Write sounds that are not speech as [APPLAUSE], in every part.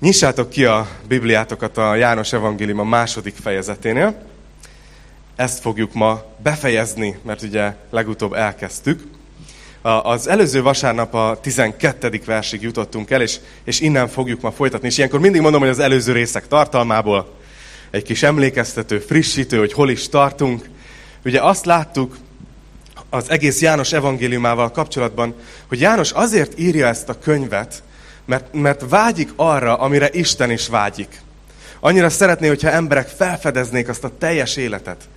Nyissátok ki a Bibliátokat a János Evangélium a második fejezeténél. Ezt fogjuk ma befejezni, mert ugye legutóbb elkezdtük. Az előző vasárnap a 12. versig jutottunk el, és, és innen fogjuk ma folytatni. És ilyenkor mindig mondom, hogy az előző részek tartalmából egy kis emlékeztető, frissítő, hogy hol is tartunk. Ugye azt láttuk az egész János evangéliumával kapcsolatban, hogy János azért írja ezt a könyvet, mert, mert vágyik arra, amire Isten is vágyik. Annyira szeretné, hogyha emberek felfedeznék azt a teljes életet.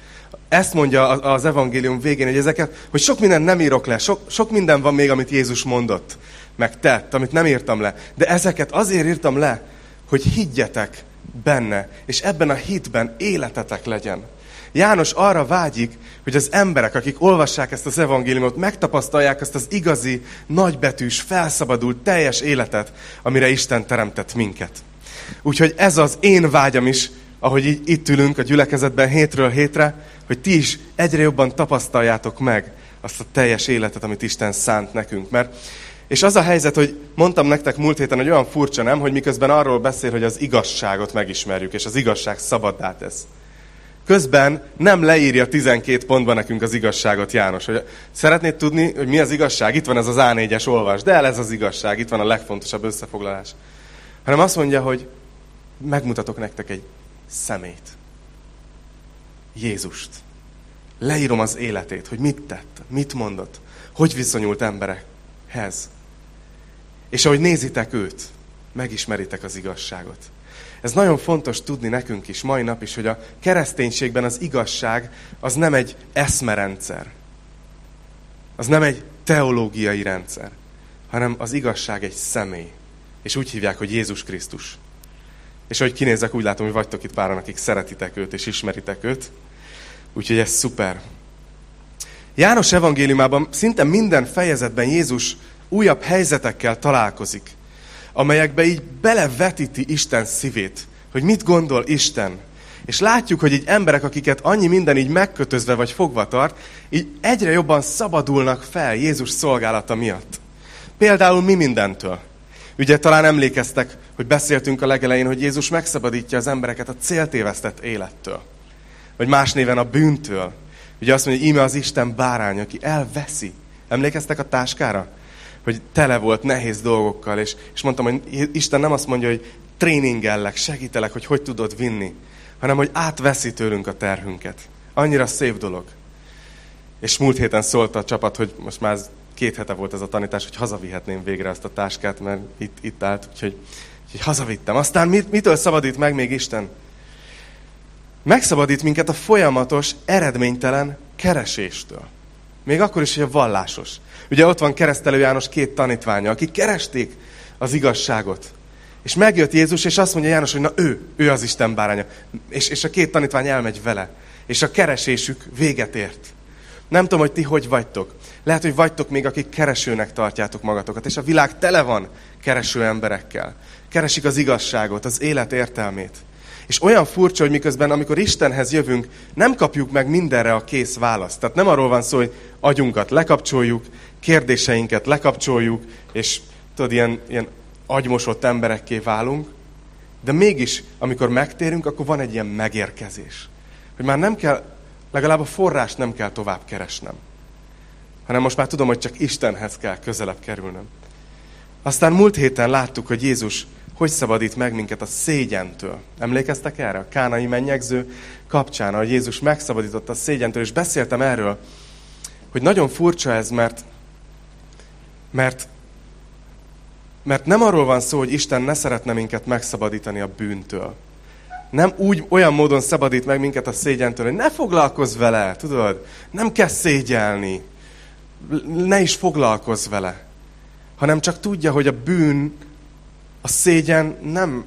Ezt mondja az evangélium végén, hogy ezeket, hogy sok minden nem írok le, sok, sok minden van még, amit Jézus mondott, meg tett, amit nem írtam le. De ezeket azért írtam le, hogy higgyetek benne, és ebben a hitben életetek legyen. János arra vágyik, hogy az emberek, akik olvassák ezt az evangéliumot, megtapasztalják azt az igazi, nagybetűs, felszabadult, teljes életet, amire Isten teremtett minket. Úgyhogy ez az én vágyam is, ahogy így, itt ülünk a gyülekezetben hétről hétre, hogy ti is egyre jobban tapasztaljátok meg azt a teljes életet, amit Isten szánt nekünk. Mert és az a helyzet, hogy mondtam nektek múlt héten, hogy olyan furcsa nem, hogy miközben arról beszél, hogy az igazságot megismerjük, és az igazság szabaddá tesz közben nem leírja 12 pontban nekünk az igazságot János. Hogy szeretnéd tudni, hogy mi az igazság? Itt van ez az A4-es olvas, de el ez az igazság, itt van a legfontosabb összefoglalás. Hanem azt mondja, hogy megmutatok nektek egy szemét. Jézust. Leírom az életét, hogy mit tett, mit mondott, hogy viszonyult emberekhez. És ahogy nézitek őt, megismeritek az igazságot. Ez nagyon fontos tudni nekünk is, mai nap is, hogy a kereszténységben az igazság az nem egy eszmerendszer. Az nem egy teológiai rendszer, hanem az igazság egy személy. És úgy hívják, hogy Jézus Krisztus. És ahogy kinézek, úgy látom, hogy vagytok itt páran, akik szeretitek őt és ismeritek őt. Úgyhogy ez szuper. János evangéliumában szinte minden fejezetben Jézus újabb helyzetekkel találkozik amelyekbe így belevetíti Isten szívét, hogy mit gondol Isten. És látjuk, hogy így emberek, akiket annyi minden így megkötözve vagy fogva tart, így egyre jobban szabadulnak fel Jézus szolgálata miatt. Például mi mindentől. Ugye talán emlékeztek, hogy beszéltünk a legelején, hogy Jézus megszabadítja az embereket a céltévesztett élettől. Vagy más néven a bűntől. Ugye azt mondja, hogy íme az Isten bárány, aki elveszi. Emlékeztek a táskára? Hogy tele volt nehéz dolgokkal, és, és mondtam, hogy Isten nem azt mondja, hogy tréningellek, segítelek, hogy hogy tudod vinni, hanem hogy átveszi tőlünk a terhünket. Annyira szép dolog. És múlt héten szólt a csapat, hogy most már két hete volt ez a tanítás, hogy hazavihetném végre ezt a táskát, mert itt, itt állt, úgyhogy, úgyhogy hazavittem. Aztán mit, mitől szabadít meg még Isten? Megszabadít minket a folyamatos, eredménytelen kereséstől. Még akkor is, hogy a vallásos. Ugye ott van keresztelő János két tanítványa, akik keresték az igazságot. És megjött Jézus, és azt mondja János, hogy na ő, ő az Isten báránya. És, és a két tanítvány elmegy vele. És a keresésük véget ért. Nem tudom, hogy ti hogy vagytok. Lehet, hogy vagytok még, akik keresőnek tartjátok magatokat. És a világ tele van kereső emberekkel. Keresik az igazságot, az élet értelmét. És olyan furcsa, hogy miközben, amikor Istenhez jövünk, nem kapjuk meg mindenre a kész választ. Tehát nem arról van szó, hogy agyunkat lekapcsoljuk, kérdéseinket lekapcsoljuk, és tudod, ilyen, ilyen agymosott emberekké válunk, de mégis, amikor megtérünk, akkor van egy ilyen megérkezés. Hogy már nem kell, legalább a forrást nem kell tovább keresnem. Hanem most már tudom, hogy csak Istenhez kell közelebb kerülnöm. Aztán múlt héten láttuk, hogy Jézus hogy szabadít meg minket a szégyentől. Emlékeztek erre? A kánai mennyegző kapcsán, hogy Jézus megszabadította a szégyentől, és beszéltem erről, hogy nagyon furcsa ez, mert, mert, mert nem arról van szó, hogy Isten ne szeretne minket megszabadítani a bűntől. Nem úgy, olyan módon szabadít meg minket a szégyentől, hogy ne foglalkozz vele, tudod? Nem kell szégyelni. Ne is foglalkozz vele. Hanem csak tudja, hogy a bűn a szégyen nem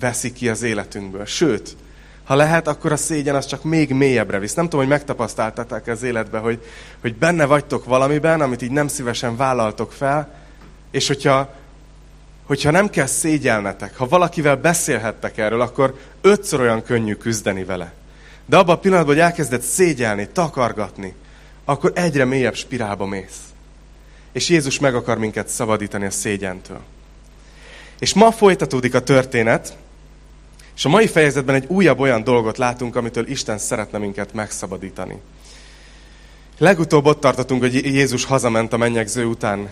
veszi ki az életünkből. Sőt, ha lehet, akkor a szégyen az csak még mélyebbre visz. Nem tudom, hogy megtapasztaltatok az életbe, hogy, hogy benne vagytok valamiben, amit így nem szívesen vállaltok fel, és hogyha, hogyha nem kell szégyelnetek, ha valakivel beszélhettek erről, akkor ötször olyan könnyű küzdeni vele. De abban a pillanatban, hogy elkezded szégyelni, takargatni, akkor egyre mélyebb spirálba mész. És Jézus meg akar minket szabadítani a szégyentől. És ma folytatódik a történet, és a mai fejezetben egy újabb olyan dolgot látunk, amitől Isten szeretne minket megszabadítani. Legutóbb ott tartottunk, hogy Jézus hazament a mennyegző után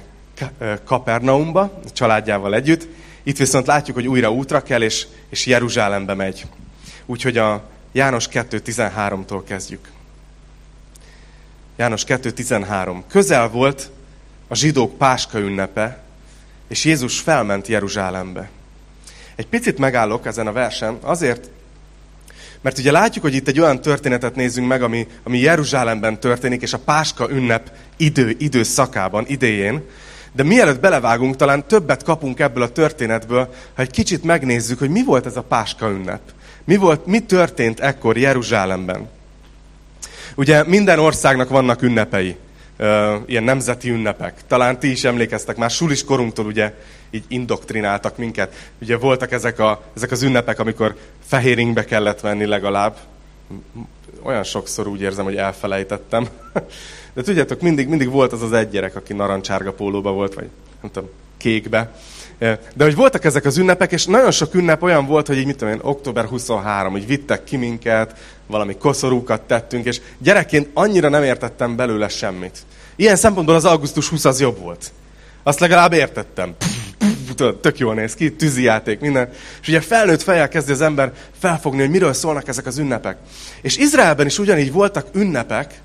Kapernaumba, a családjával együtt. Itt viszont látjuk, hogy újra útra kell, és, és Jeruzsálembe megy. Úgyhogy a János 2.13-tól kezdjük. János 2.13. Közel volt a zsidók páska ünnepe, és Jézus felment Jeruzsálembe. Egy picit megállok ezen a versen, azért, mert ugye látjuk, hogy itt egy olyan történetet nézzünk meg, ami, ami Jeruzsálemben történik, és a Páska ünnep idő, időszakában, idején. De mielőtt belevágunk, talán többet kapunk ebből a történetből, ha egy kicsit megnézzük, hogy mi volt ez a Páska ünnep. Mi, volt, mi történt ekkor Jeruzsálemben. Ugye minden országnak vannak ünnepei, ilyen nemzeti ünnepek. Talán ti is emlékeztek, már sulis korunktól ugye így indoktrináltak minket. Ugye voltak ezek, a, ezek az ünnepek, amikor fehéringbe kellett venni legalább. Olyan sokszor úgy érzem, hogy elfelejtettem. [LAUGHS] De tudjátok, mindig, mindig volt az az egy gyerek, aki narancsárga pólóba volt, vagy nem tudom, kékbe. De hogy voltak ezek az ünnepek, és nagyon sok ünnep olyan volt, hogy így mit tudom én, október 23, hogy vittek ki minket, valami koszorúkat tettünk, és gyerekként annyira nem értettem belőle semmit. Ilyen szempontból az augusztus 20 az jobb volt. Azt legalább értettem. Tök jól néz ki, tűzijáték, minden. És ugye felnőtt fejjel kezdi az ember felfogni, hogy miről szólnak ezek az ünnepek. És Izraelben is ugyanígy voltak ünnepek,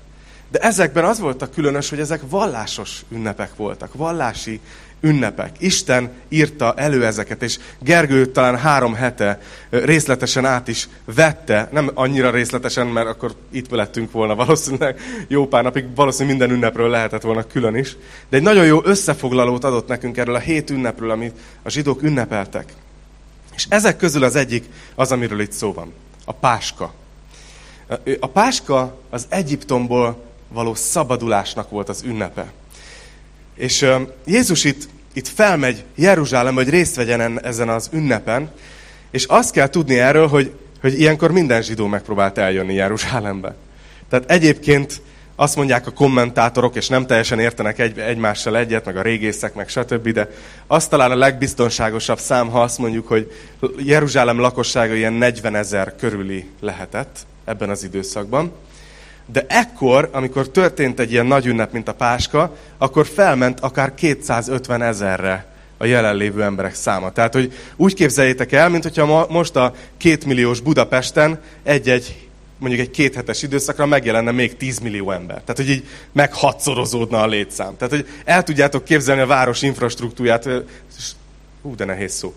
de ezekben az volt a különös, hogy ezek vallásos ünnepek voltak, vallási ünnepek. Isten írta elő ezeket, és Gergő talán három hete részletesen át is vette, nem annyira részletesen, mert akkor itt lettünk volna valószínűleg jó pár napig, valószínűleg minden ünnepről lehetett volna külön is, de egy nagyon jó összefoglalót adott nekünk erről a hét ünnepről, amit a zsidók ünnepeltek. És ezek közül az egyik az, amiről itt szó van. A páska. A páska az Egyiptomból való szabadulásnak volt az ünnepe. És Jézus itt, itt felmegy Jeruzsálembe, hogy részt vegyen ezen az ünnepen, és azt kell tudni erről, hogy, hogy ilyenkor minden zsidó megpróbált eljönni Jeruzsálembe. Tehát egyébként azt mondják a kommentátorok, és nem teljesen értenek egy, egymással egyet, meg a régészek, meg stb., de azt talán a legbiztonságosabb szám, ha azt mondjuk, hogy Jeruzsálem lakossága ilyen 40 ezer körüli lehetett ebben az időszakban. De ekkor, amikor történt egy ilyen nagy ünnep, mint a Páska, akkor felment akár 250 ezerre a jelenlévő emberek száma. Tehát, hogy úgy képzeljétek el, mint hogyha most a kétmilliós Budapesten egy-egy, mondjuk egy kéthetes időszakra megjelenne még 10 millió ember. Tehát, hogy így meghatszorozódna a létszám. Tehát, hogy el tudjátok képzelni a város infrastruktúrát. Hú, de nehéz szó.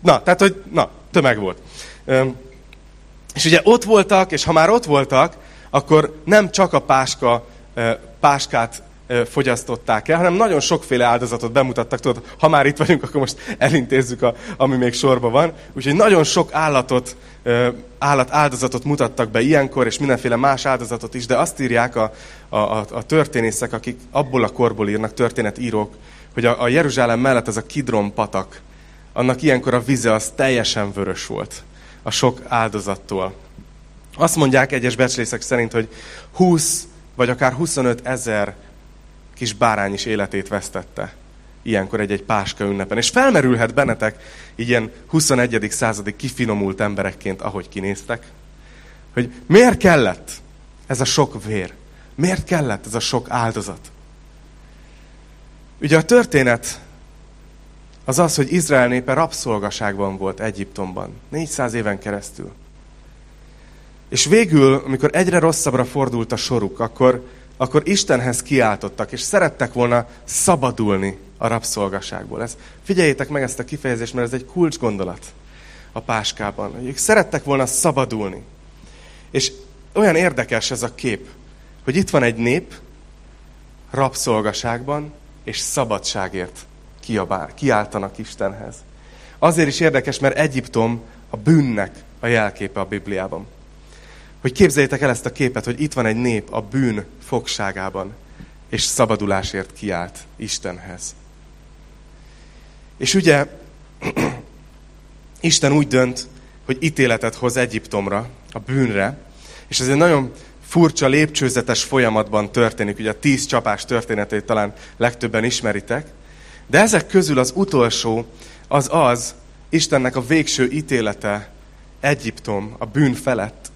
Na, tehát, hogy na, tömeg volt. És ugye ott voltak, és ha már ott voltak, akkor nem csak a páska, páskát fogyasztották el, hanem nagyon sokféle áldozatot bemutattak. Tudod, ha már itt vagyunk, akkor most elintézzük, a, ami még sorban van. Úgyhogy nagyon sok állatot, állat áldozatot mutattak be ilyenkor, és mindenféle más áldozatot is, de azt írják a, a, a történészek, akik abból a korból írnak, történetírók, hogy a, a Jeruzsálem mellett ez a Kidron patak, annak ilyenkor a vize az teljesen vörös volt a sok áldozattól. Azt mondják egyes becslések szerint, hogy 20 vagy akár 25 ezer kis bárány is életét vesztette ilyenkor egy-egy páska ünnepen. És felmerülhet bennetek, ilyen 21. századi kifinomult emberekként, ahogy kinéztek, hogy miért kellett ez a sok vér? Miért kellett ez a sok áldozat? Ugye a történet az az, hogy Izrael népe rabszolgaságban volt Egyiptomban. 400 éven keresztül. És végül, amikor egyre rosszabbra fordult a soruk, akkor, akkor Istenhez kiáltottak, és szerettek volna szabadulni a rabszolgaságból. Ez, figyeljétek meg ezt a kifejezést, mert ez egy kulcs gondolat a páskában. Ők szerettek volna szabadulni. És olyan érdekes ez a kép, hogy itt van egy nép rabszolgaságban, és szabadságért kiabál, kiáltanak Istenhez. Azért is érdekes, mert Egyiptom a bűnnek a jelképe a Bibliában hogy képzeljétek el ezt a képet, hogy itt van egy nép a bűn fogságában, és szabadulásért kiált Istenhez. És ugye [CLEARS THROAT] Isten úgy dönt, hogy ítéletet hoz Egyiptomra, a bűnre, és ez egy nagyon furcsa, lépcsőzetes folyamatban történik. Ugye a tíz csapás történetét talán legtöbben ismeritek, de ezek közül az utolsó az az, Istennek a végső ítélete Egyiptom, a bűn felett,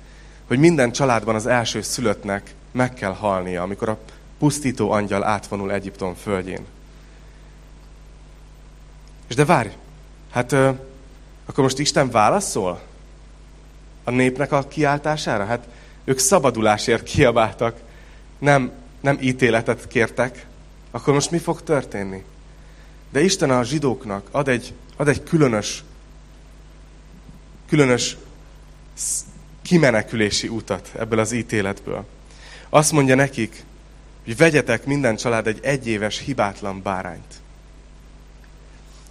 hogy minden családban az első szülöttnek meg kell halnia, amikor a pusztító angyal átvonul Egyiptom földjén. És de várj, hát ö, akkor most Isten válaszol a népnek a kiáltására? Hát ők szabadulásért kiabáltak, nem, nem ítéletet kértek. Akkor most mi fog történni? De Isten a zsidóknak ad egy, ad egy különös, különös kimenekülési utat ebből az ítéletből. Azt mondja nekik, hogy vegyetek minden család egy egyéves, hibátlan bárányt.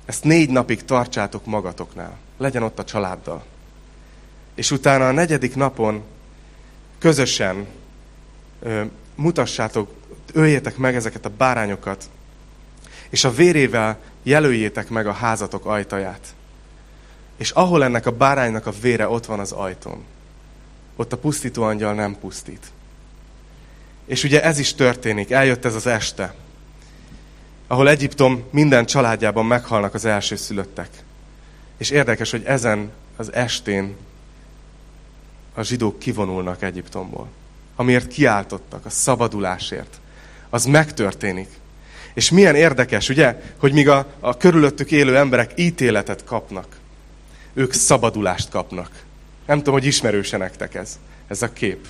Ezt négy napig tartsátok magatoknál. Legyen ott a családdal. És utána a negyedik napon közösen ö, mutassátok, öljétek meg ezeket a bárányokat, és a vérével jelöljétek meg a házatok ajtaját. És ahol ennek a báránynak a vére ott van az ajtón, ott a pusztító angyal nem pusztít. És ugye ez is történik, eljött ez az este, ahol Egyiptom minden családjában meghalnak az első szülöttek. És érdekes, hogy ezen az estén a zsidók kivonulnak Egyiptomból. Amiért kiáltottak, a szabadulásért. Az megtörténik. És milyen érdekes, ugye, hogy míg a, a körülöttük élő emberek ítéletet kapnak, ők szabadulást kapnak. Nem tudom, hogy ismerőse nektek ez, ez a kép.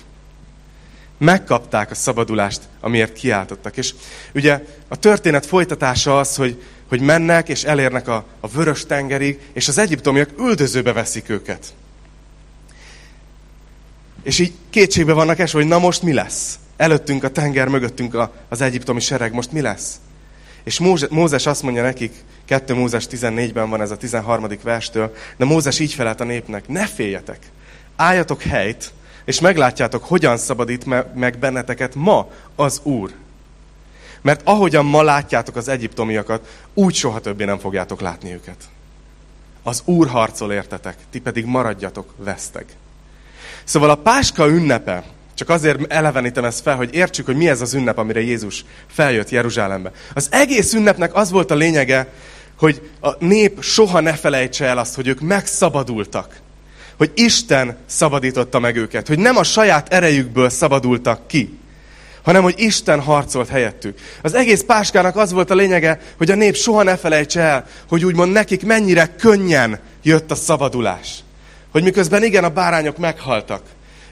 Megkapták a szabadulást, amiért kiáltottak. És ugye a történet folytatása az, hogy, hogy mennek és elérnek a, a vörös tengerig, és az egyiptomiak üldözőbe veszik őket. És így kétségbe vannak esve, hogy na most mi lesz? Előttünk a tenger, mögöttünk a, az egyiptomi sereg, most mi lesz? És Mózes azt mondja nekik, 2 Mózes 14-ben van ez a 13. verstől, de Mózes így felelt a népnek, ne féljetek, álljatok helyt, és meglátjátok, hogyan szabadít meg benneteket ma az Úr. Mert ahogyan ma látjátok az egyiptomiakat, úgy soha többé nem fogjátok látni őket. Az Úr harcol értetek, ti pedig maradjatok veszteg. Szóval a Páska ünnepe, csak azért elevenítem ezt fel, hogy értsük, hogy mi ez az ünnep, amire Jézus feljött Jeruzsálembe. Az egész ünnepnek az volt a lényege, hogy a nép soha ne felejtse el azt, hogy ők megszabadultak. Hogy Isten szabadította meg őket. Hogy nem a saját erejükből szabadultak ki, hanem hogy Isten harcolt helyettük. Az egész páskának az volt a lényege, hogy a nép soha ne felejtse el, hogy úgymond nekik mennyire könnyen jött a szabadulás. Hogy miközben igen, a bárányok meghaltak,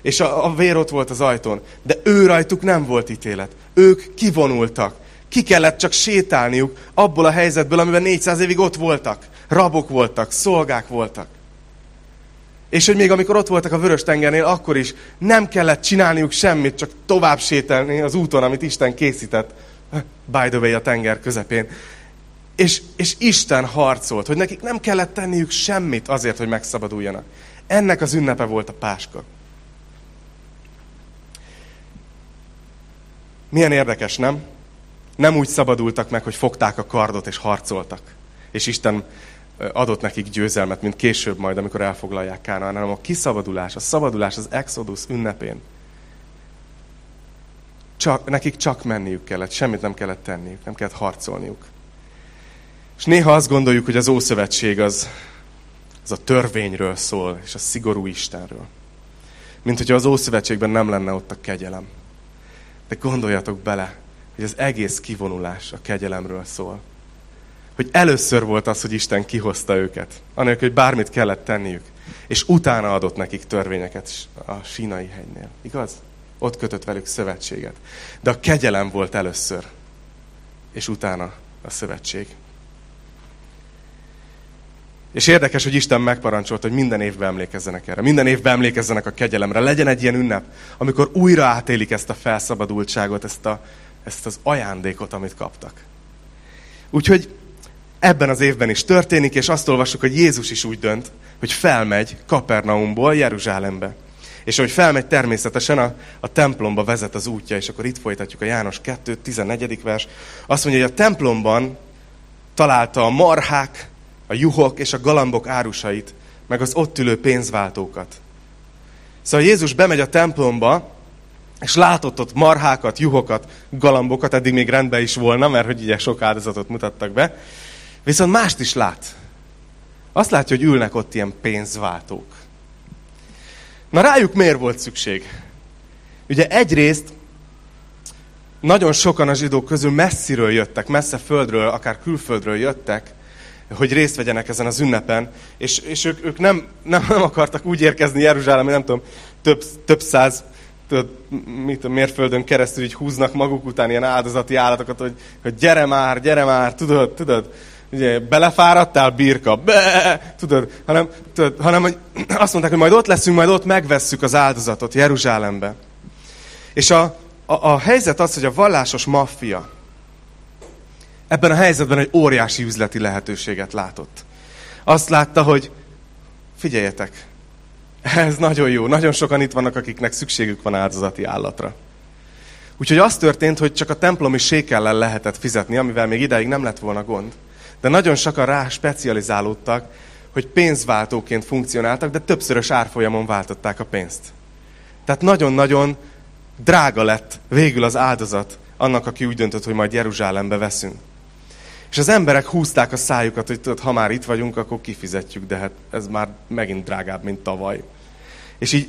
és a, a vér ott volt az ajtón, de ő rajtuk nem volt ítélet. Ők kivonultak. Ki kellett csak sétálniuk abból a helyzetből, amiben 400 évig ott voltak. Rabok voltak, szolgák voltak. És hogy még amikor ott voltak a vörös tengernél, akkor is nem kellett csinálniuk semmit, csak tovább sétálni az úton, amit Isten készített. By the way, a tenger közepén. És, és Isten harcolt, hogy nekik nem kellett tenniük semmit azért, hogy megszabaduljanak. Ennek az ünnepe volt a páska. Milyen érdekes, nem? Nem úgy szabadultak meg, hogy fogták a kardot és harcoltak. És Isten adott nekik győzelmet, mint később majd, amikor elfoglalják Kánaán, hanem a kiszabadulás, a szabadulás az Exodus ünnepén. Csak, nekik csak menniük kellett, semmit nem kellett tenniük, nem kellett harcolniuk. És néha azt gondoljuk, hogy az Ószövetség az, az a törvényről szól, és a szigorú Istenről. Mint hogyha az Ószövetségben nem lenne ott a kegyelem. De gondoljatok bele, hogy az egész kivonulás a kegyelemről szól. Hogy először volt az, hogy Isten kihozta őket, anélkül, hogy bármit kellett tenniük. És utána adott nekik törvényeket a sínai hegynél. Igaz? Ott kötött velük szövetséget. De a kegyelem volt először, és utána a szövetség. És érdekes, hogy Isten megparancsolt, hogy minden évben emlékezzenek erre. Minden évben emlékezzenek a kegyelemre. Legyen egy ilyen ünnep, amikor újra átélik ezt a felszabadultságot, ezt, a, ezt az ajándékot, amit kaptak. Úgyhogy ebben az évben is történik, és azt olvassuk, hogy Jézus is úgy dönt, hogy felmegy Kapernaumból Jeruzsálembe. És hogy felmegy, természetesen a, a templomba vezet az útja, és akkor itt folytatjuk a János 2, 14. vers. Azt mondja, hogy a templomban találta a marhák, a juhok és a galambok árusait, meg az ott ülő pénzváltókat. Szóval Jézus bemegy a templomba, és látott ott marhákat, juhokat, galambokat, eddig még rendben is volna, mert hogy ugye sok áldozatot mutattak be. Viszont mást is lát. azt látja, hogy ülnek ott ilyen pénzváltók. Na rájuk miért volt szükség? Ugye egyrészt nagyon sokan a zsidók közül messziről jöttek, messze földről, akár külföldről jöttek, hogy részt vegyenek ezen az ünnepen, és, és ők, ők nem, nem, nem akartak úgy érkezni Jeruzsálembe, nem tudom, több, több száz tudod, mit a mérföldön keresztül így húznak maguk után ilyen áldozati állatokat, hogy, hogy gyere már, gyere már, tudod, tudod, ugye, belefáradtál, birka, be, tudod, hanem, tudod, hanem hogy [CLEARS THROAT] azt mondták, hogy majd ott leszünk, majd ott megvesszük az áldozatot Jeruzsálembe. És a, a, a helyzet az, hogy a vallásos maffia ebben a helyzetben egy óriási üzleti lehetőséget látott. Azt látta, hogy figyeljetek, ez nagyon jó. Nagyon sokan itt vannak, akiknek szükségük van áldozati állatra. Úgyhogy az történt, hogy csak a templomi sékellel lehetett fizetni, amivel még ideig nem lett volna gond. De nagyon sokan rá specializálódtak, hogy pénzváltóként funkcionáltak, de többszörös árfolyamon váltották a pénzt. Tehát nagyon-nagyon drága lett végül az áldozat annak, aki úgy döntött, hogy majd Jeruzsálembe veszünk. És az emberek húzták a szájukat, hogy tudod, ha már itt vagyunk, akkor kifizetjük, de hát ez már megint drágább, mint tavaly. És így,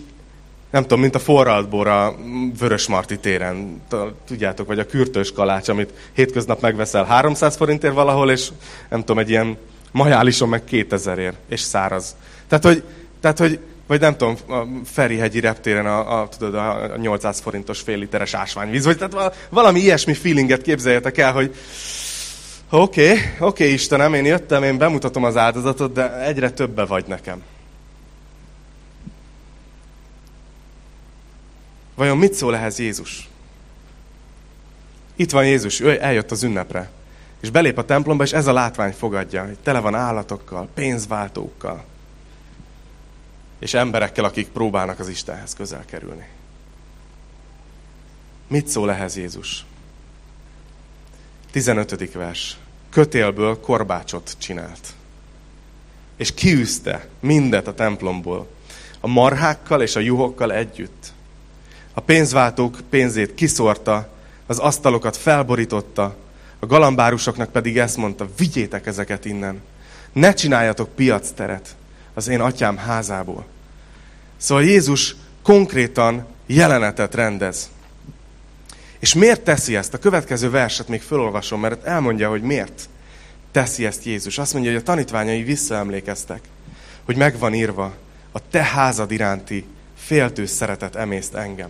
nem tudom, mint a forraltbor a Vörösmarty téren, tudjátok, vagy a kürtős kalács, amit hétköznap megveszel 300 forintért valahol, és nem tudom, egy ilyen majálison meg 2000 ér, és száraz. Tehát, hogy, tehát, hogy vagy nem tudom, a Ferihegyi reptéren a, a, tudod, a 800 forintos fél literes ásványvíz, vagy tehát valami ilyesmi feelinget képzeljetek el, hogy Oké, okay, oké okay, Istenem, én jöttem, én bemutatom az áldozatot, de egyre többe vagy nekem. Vajon mit szól ehhez Jézus? Itt van Jézus, ő eljött az ünnepre. És belép a templomba, és ez a látvány fogadja, hogy tele van állatokkal, pénzváltókkal, és emberekkel, akik próbálnak az Istenhez közel kerülni. Mit szól ehhez Jézus? 15. vers. Kötélből korbácsot csinált. És kiűzte mindet a templomból. A marhákkal és a juhokkal együtt. A pénzváltók pénzét kiszórta, az asztalokat felborította, a galambárusoknak pedig ezt mondta, vigyétek ezeket innen. Ne csináljatok piacteret az én atyám házából. Szóval Jézus konkrétan jelenetet rendez. És miért teszi ezt? A következő verset még felolvasom, mert elmondja, hogy miért teszi ezt Jézus. Azt mondja, hogy a tanítványai visszaemlékeztek, hogy megvan írva, a te házad iránti féltő szeretet emészt engem.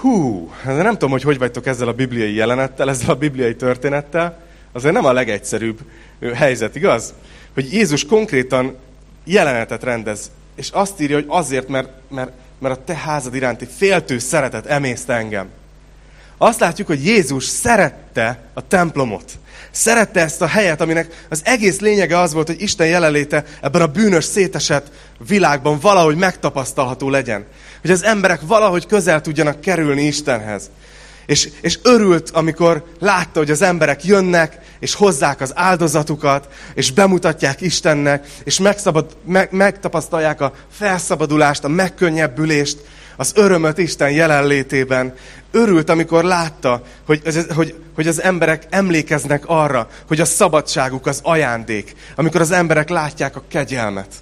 Hú, de nem tudom, hogy hogy vagytok ezzel a bibliai jelenettel, ezzel a bibliai történettel. Azért nem a legegyszerűbb helyzet, igaz? Hogy Jézus konkrétan jelenetet rendez, és azt írja, hogy azért, mert, mert mert a te házad iránti féltő szeretet emészt engem. Azt látjuk, hogy Jézus szerette a templomot. Szerette ezt a helyet, aminek az egész lényege az volt, hogy Isten jelenléte ebben a bűnös, szétesett világban valahogy megtapasztalható legyen. Hogy az emberek valahogy közel tudjanak kerülni Istenhez. És, és örült, amikor látta, hogy az emberek jönnek, és hozzák az áldozatukat, és bemutatják Istennek, és megszabad, meg, megtapasztalják a felszabadulást, a megkönnyebbülést, az örömöt Isten jelenlétében. Örült, amikor látta, hogy, hogy, hogy az emberek emlékeznek arra, hogy a szabadságuk az ajándék, amikor az emberek látják a kegyelmet.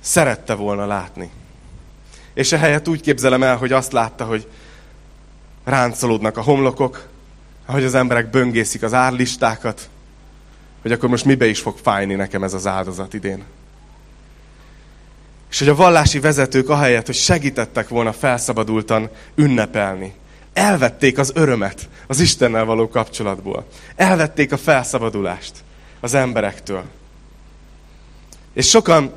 Szerette volna látni. És ehelyett úgy képzelem el, hogy azt látta, hogy ráncolódnak a homlokok, ahogy az emberek böngészik az árlistákat, hogy akkor most mibe is fog fájni nekem ez az áldozat idén. És hogy a vallási vezetők ahelyett, hogy segítettek volna felszabadultan ünnepelni, elvették az örömet az Istennel való kapcsolatból. Elvették a felszabadulást az emberektől. És sokan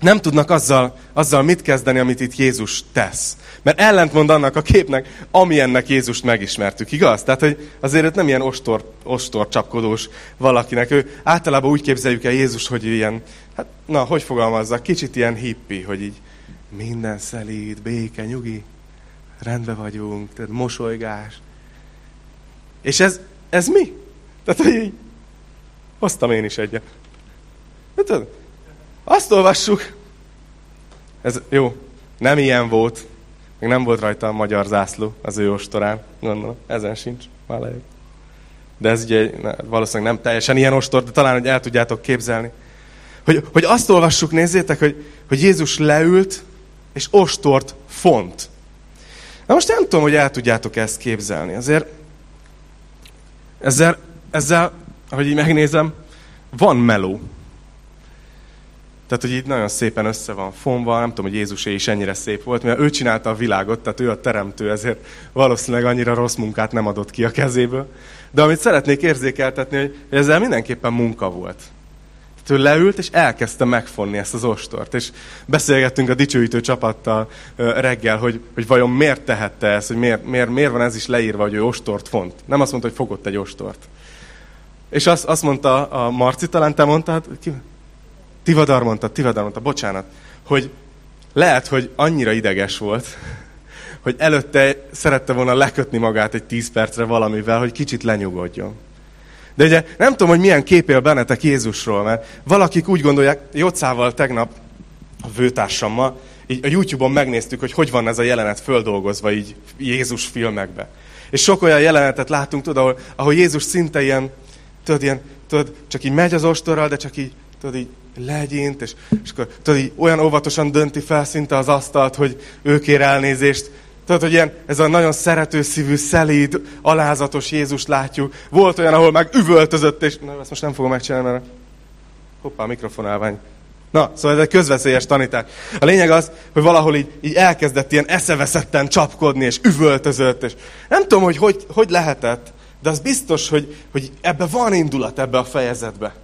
nem tudnak azzal, azzal mit kezdeni, amit itt Jézus tesz. Mert ellentmond annak a képnek, amilyennek Jézust megismertük, igaz? Tehát, hogy azért őt nem ilyen ostor, ostor csapkodós valakinek. Ő általában úgy képzeljük el Jézus, hogy ilyen, hát na, hogy fogalmazza, kicsit ilyen hippi, hogy így minden szelíd, béke, nyugi, rendben vagyunk, tehát mosolygás. És ez, ez mi? Tehát, hogy így, hoztam én is egyet. Hát, azt olvassuk. Ez jó, nem ilyen volt. Még nem volt rajta a magyar zászló az ő ostorán, gondolom. Ezen sincs. Már lejött. de ez ugye valószínűleg nem teljesen ilyen ostor, de talán, hogy el tudjátok képzelni. Hogy, hogy azt olvassuk, nézzétek, hogy, hogy Jézus leült, és ostort font. Na most nem tudom, hogy el tudjátok ezt képzelni. Azért ezzel, ezzel, ahogy így megnézem, van meló. Tehát, hogy itt nagyon szépen össze van fonva, nem tudom, hogy Jézusé is ennyire szép volt, mert ő csinálta a világot, tehát ő a teremtő, ezért valószínűleg annyira rossz munkát nem adott ki a kezéből. De amit szeretnék érzékeltetni, hogy ezzel mindenképpen munka volt. Tehát ő leült, és elkezdte megfonni ezt az ostort. És beszélgettünk a dicsőítő csapattal reggel, hogy, hogy vajon miért tehette ezt, hogy miért, miért, miért van ez is leírva, hogy ő ostort font. Nem azt mondta, hogy fogott egy ostort. És azt, azt mondta a Marci, talán te mondtad? Tivadar mondta, Tivadar mondta, bocsánat, hogy lehet, hogy annyira ideges volt, hogy előtte szerette volna lekötni magát egy tíz percre valamivel, hogy kicsit lenyugodjon. De ugye nem tudom, hogy milyen kép él bennetek Jézusról, mert valakik úgy gondolják, Jocával tegnap a vőtársammal, így a YouTube-on megnéztük, hogy hogy van ez a jelenet földolgozva így Jézus filmekbe. És sok olyan jelenetet látunk, tudod, ahol, ahol Jézus szinte ilyen, tudod, ilyen, tudod, csak így megy az ostorral, de csak így, tudod, így legyint, és, és akkor tudod, így olyan óvatosan dönti fel szinte az asztalt, hogy ő kér elnézést, Tudod, hogy ilyen, ez a nagyon szerető szívű, szelíd, alázatos Jézus látjuk. Volt olyan, ahol meg üvöltözött, és na, ezt most nem fogom megcsinálni, mert hoppá, mikrofonálvány. Na, szóval ez egy közveszélyes tanítás. A lényeg az, hogy valahol így, így elkezdett ilyen eszeveszetten csapkodni, és üvöltözött, és nem tudom, hogy hogy, hogy lehetett, de az biztos, hogy, hogy ebbe van indulat ebbe a fejezetbe.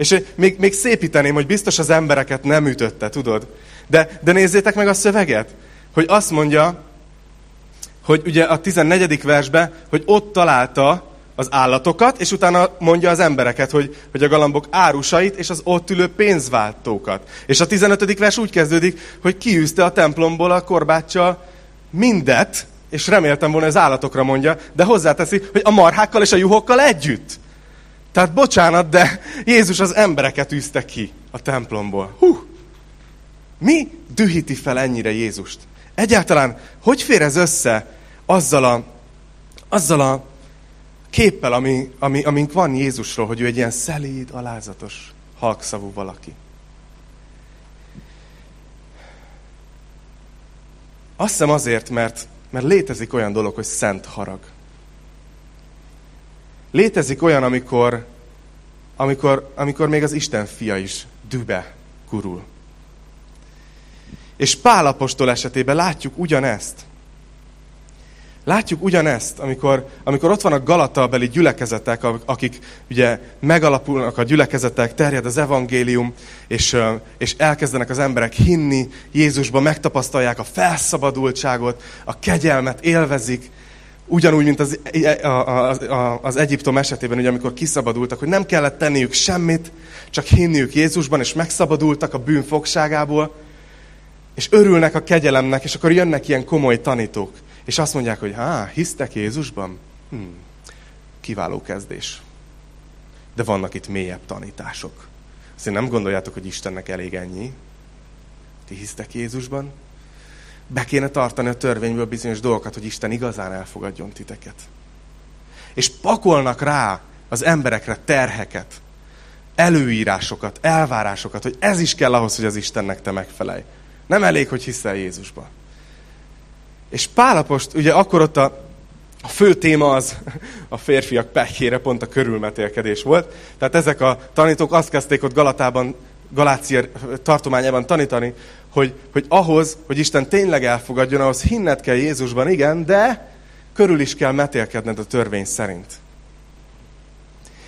És még, még szépíteném, hogy biztos az embereket nem ütötte, tudod? De, de nézzétek meg a szöveget, hogy azt mondja, hogy ugye a 14. versben, hogy ott találta az állatokat, és utána mondja az embereket, hogy, hogy a galambok árusait és az ott ülő pénzváltókat. És a 15. vers úgy kezdődik, hogy kiűzte a templomból a korbáccsal mindet, és reméltem volna, hogy az állatokra mondja, de hozzáteszi, hogy a marhákkal és a juhokkal együtt. Tehát bocsánat, de Jézus az embereket űzte ki a templomból. Hú! Mi dühíti fel ennyire Jézust? Egyáltalán hogy fér ez össze azzal a, azzal a képpel, ami, ami, amink van Jézusról, hogy ő egy ilyen szelíd, alázatos, halkszavú valaki? Azt hiszem azért, mert, mert létezik olyan dolog, hogy szent harag. Létezik olyan, amikor, amikor, amikor még az Isten fia is dübe gurul. És Pálapostól esetében látjuk ugyanezt. Látjuk ugyanezt, amikor, amikor ott van a Galata-beli gyülekezetek, akik ugye megalapulnak a gyülekezetek, terjed az evangélium, és, és elkezdenek az emberek hinni Jézusban, megtapasztalják a felszabadultságot, a kegyelmet élvezik, ugyanúgy, mint az, a, a, a, az Egyiptom esetében, ugye, amikor kiszabadultak, hogy nem kellett tenniük semmit, csak hinniük Jézusban, és megszabadultak a bűn fogságából, és örülnek a kegyelemnek, és akkor jönnek ilyen komoly tanítók, és azt mondják, hogy há, hisztek Jézusban? Hmm, kiváló kezdés. De vannak itt mélyebb tanítások. Azt nem gondoljátok, hogy Istennek elég ennyi? Ti hisztek Jézusban? Be kéne tartani a törvényből bizonyos dolgokat, hogy Isten igazán elfogadjon titeket. És pakolnak rá az emberekre terheket, előírásokat, elvárásokat, hogy ez is kell ahhoz, hogy az Istennek te megfelelj. Nem elég, hogy hiszel Jézusba. És Pálapost, ugye akkor ott a, a fő téma az [LAUGHS] a férfiak pekére pont a körülmetélkedés volt. Tehát ezek a tanítók azt kezdték ott Galatában, Galácia tartományában tanítani, hogy, hogy ahhoz, hogy Isten tényleg elfogadjon, ahhoz hinned kell Jézusban, igen, de körül is kell metélkedned a törvény szerint.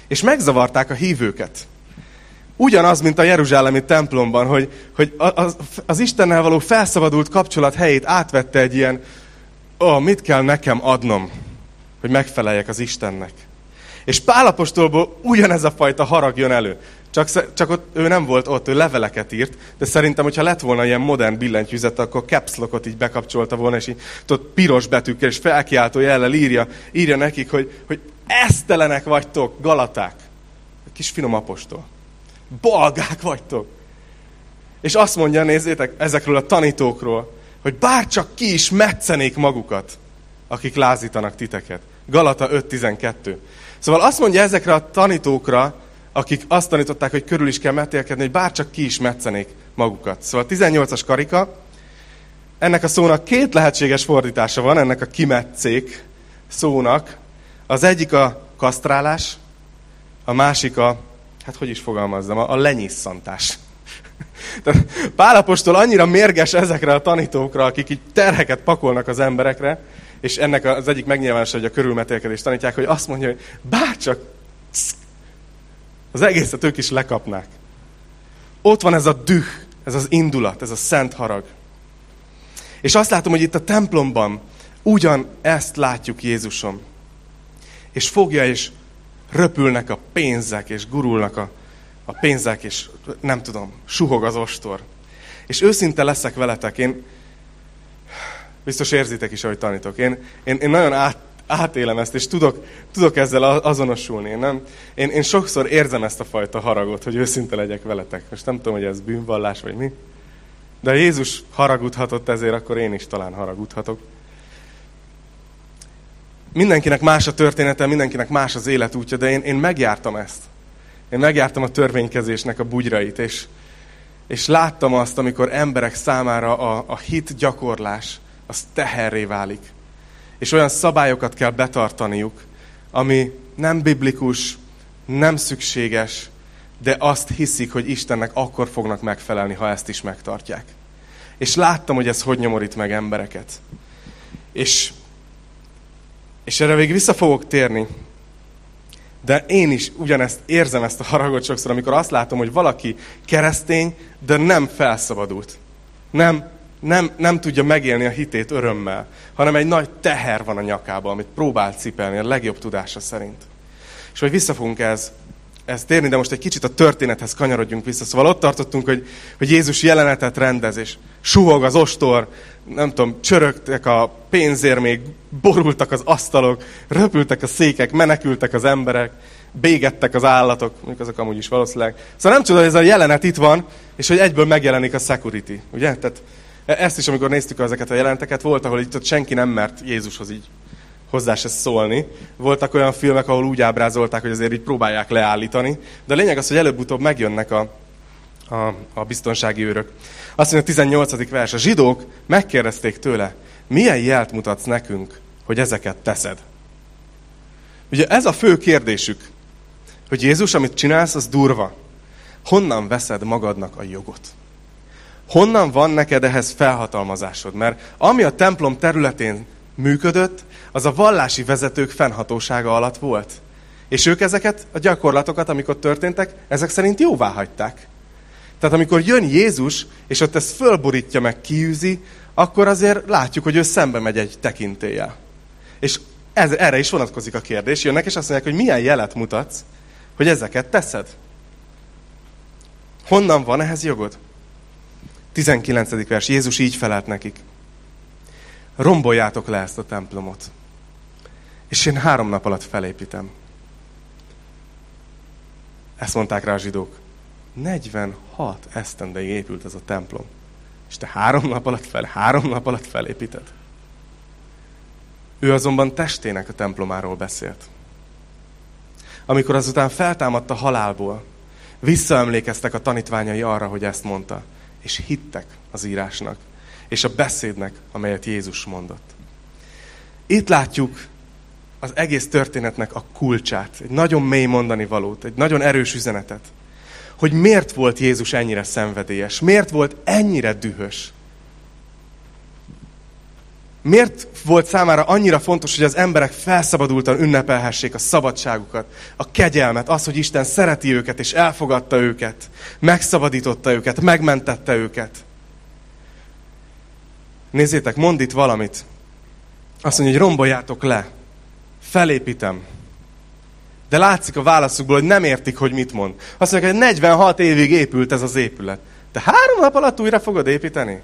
És megzavarták a hívőket. Ugyanaz, mint a Jeruzsálemi templomban, hogy, hogy az, az Istennel való felszabadult kapcsolat helyét átvette egy ilyen, ó, oh, mit kell nekem adnom, hogy megfeleljek az Istennek. És Pálapostolból ugyanez a fajta harag jön elő. Csak, csak ott, ő nem volt ott, ő leveleket írt, de szerintem, hogyha lett volna ilyen modern billentyűzet, akkor caps lockot így bekapcsolta volna, és így tudod, piros betűkkel és felkiáltó jellel írja, írja nekik, hogy, hogy esztelenek vagytok, galaták. Egy kis finom apostol balgák vagytok. És azt mondja, nézzétek, ezekről a tanítókról, hogy bárcsak ki is metszenék magukat, akik lázítanak titeket. Galata 5.12. Szóval azt mondja ezekre a tanítókra, akik azt tanították, hogy körül is kell metélkedni, hogy bárcsak ki is metszenék magukat. Szóval 18-as karika, ennek a szónak két lehetséges fordítása van, ennek a kimetszék szónak. Az egyik a kasztrálás, a másik a, hát hogy is fogalmazzam, a lenyisszantás. [LAUGHS] Pálapostól annyira mérges ezekre a tanítókra, akik így terheket pakolnak az emberekre, és ennek az egyik megnyilvánosa, hogy a körülmetélkedést tanítják, hogy azt mondja, hogy bárcsak az egészet ők is lekapnák. Ott van ez a düh, ez az indulat, ez a szent harag. És azt látom, hogy itt a templomban ugyan ezt látjuk Jézusom. És fogja, és röpülnek a pénzek, és gurulnak a, a pénzek, és nem tudom, suhog az ostor. És őszinte leszek veletek, én biztos érzitek is, ahogy tanítok. Én, én, én nagyon át, átélem ezt, és tudok, tudok ezzel azonosulni. Én, nem, én, én sokszor érzem ezt a fajta haragot, hogy őszinte legyek veletek. Most nem tudom, hogy ez bűnvallás, vagy mi. De Jézus haragudhatott ezért, akkor én is talán haragudhatok. Mindenkinek más a története, mindenkinek más az életútja, de én, én megjártam ezt. Én megjártam a törvénykezésnek a bugyrait, és, és láttam azt, amikor emberek számára a, a hit gyakorlás az teherré válik. És olyan szabályokat kell betartaniuk, ami nem biblikus, nem szükséges, de azt hiszik, hogy Istennek akkor fognak megfelelni, ha ezt is megtartják. És láttam, hogy ez hogy nyomorít meg embereket. És, és erre végig vissza fogok térni. De én is ugyanezt érzem ezt a haragot sokszor, amikor azt látom, hogy valaki keresztény, de nem felszabadult. Nem, nem, nem tudja megélni a hitét örömmel, hanem egy nagy teher van a nyakában, amit próbál cipelni a legjobb tudása szerint. És hogy vissza fogunk ez, ezt térni, de most egy kicsit a történethez kanyarodjunk vissza. Szóval ott tartottunk, hogy, hogy Jézus jelenetet rendez, és suhog az ostor, nem tudom, csörögtek a pénzérmék, borultak az asztalok, röpültek a székek, menekültek az emberek, bégettek az állatok, mondjuk azok amúgy is valószínűleg. Szóval nem csoda, hogy ez a jelenet itt van, és hogy egyből megjelenik a security, ugye? Tehát ezt is, amikor néztük ezeket a jelenteket, volt, ahol itt ott senki nem mert Jézushoz így hozzá se szólni. Voltak olyan filmek, ahol úgy ábrázolták, hogy azért így próbálják leállítani. De a lényeg az, hogy előbb-utóbb megjönnek a, a, a biztonsági őrök. Azt mondja a 18. vers, a zsidók megkérdezték tőle, milyen jelt mutatsz nekünk, hogy ezeket teszed? Ugye ez a fő kérdésük, hogy Jézus, amit csinálsz, az durva. Honnan veszed magadnak a jogot? Honnan van neked ehhez felhatalmazásod? Mert ami a templom területén működött, az a vallási vezetők fennhatósága alatt volt. És ők ezeket a gyakorlatokat, amikor történtek, ezek szerint jóvá hagyták. Tehát amikor jön Jézus, és ott ezt fölborítja meg, kiűzi, akkor azért látjuk, hogy ő szembe megy egy tekintéllyel. És ez, erre is vonatkozik a kérdés. Jönnek, és azt mondják, hogy milyen jelet mutatsz, hogy ezeket teszed. Honnan van ehhez jogod? 19. vers. Jézus így felelt nekik. Romboljátok le ezt a templomot. És én három nap alatt felépítem. Ezt mondták rá a zsidók. 46 esztendeig épült ez a templom. És te három nap alatt fel, három nap alatt felépíted. Ő azonban testének a templomáról beszélt. Amikor azután feltámadt a halálból, visszaemlékeztek a tanítványai arra, hogy ezt mondta és hittek az írásnak, és a beszédnek, amelyet Jézus mondott. Itt látjuk az egész történetnek a kulcsát, egy nagyon mély mondani valót, egy nagyon erős üzenetet, hogy miért volt Jézus ennyire szenvedélyes, miért volt ennyire dühös. Miért volt számára annyira fontos, hogy az emberek felszabadultan ünnepelhessék a szabadságukat, a kegyelmet, az, hogy Isten szereti őket és elfogadta őket, megszabadította őket, megmentette őket. Nézzétek, mond itt valamit. Azt mondja, hogy romboljátok le. Felépítem. De látszik a válaszukból, hogy nem értik, hogy mit mond. Azt mondja, hogy 46 évig épült ez az épület. De három nap alatt újra fogod építeni?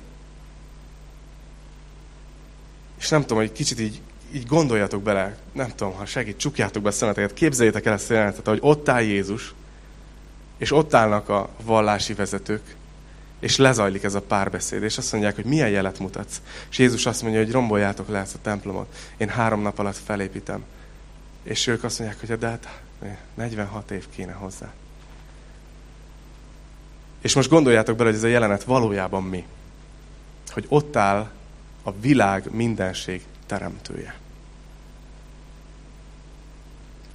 És nem tudom, hogy kicsit így, így gondoljatok bele, nem tudom, ha segít, csukjátok be a szemeteket, képzeljétek el ezt a jelenetet, hogy ott áll Jézus, és ott állnak a vallási vezetők, és lezajlik ez a párbeszéd, és azt mondják, hogy milyen jelet mutatsz. És Jézus azt mondja, hogy romboljátok le ezt a templomot, én három nap alatt felépítem. És ők azt mondják, hogy de hát 46 év kéne hozzá. És most gondoljátok bele, hogy ez a jelenet valójában mi. Hogy ott áll a világ mindenség teremtője.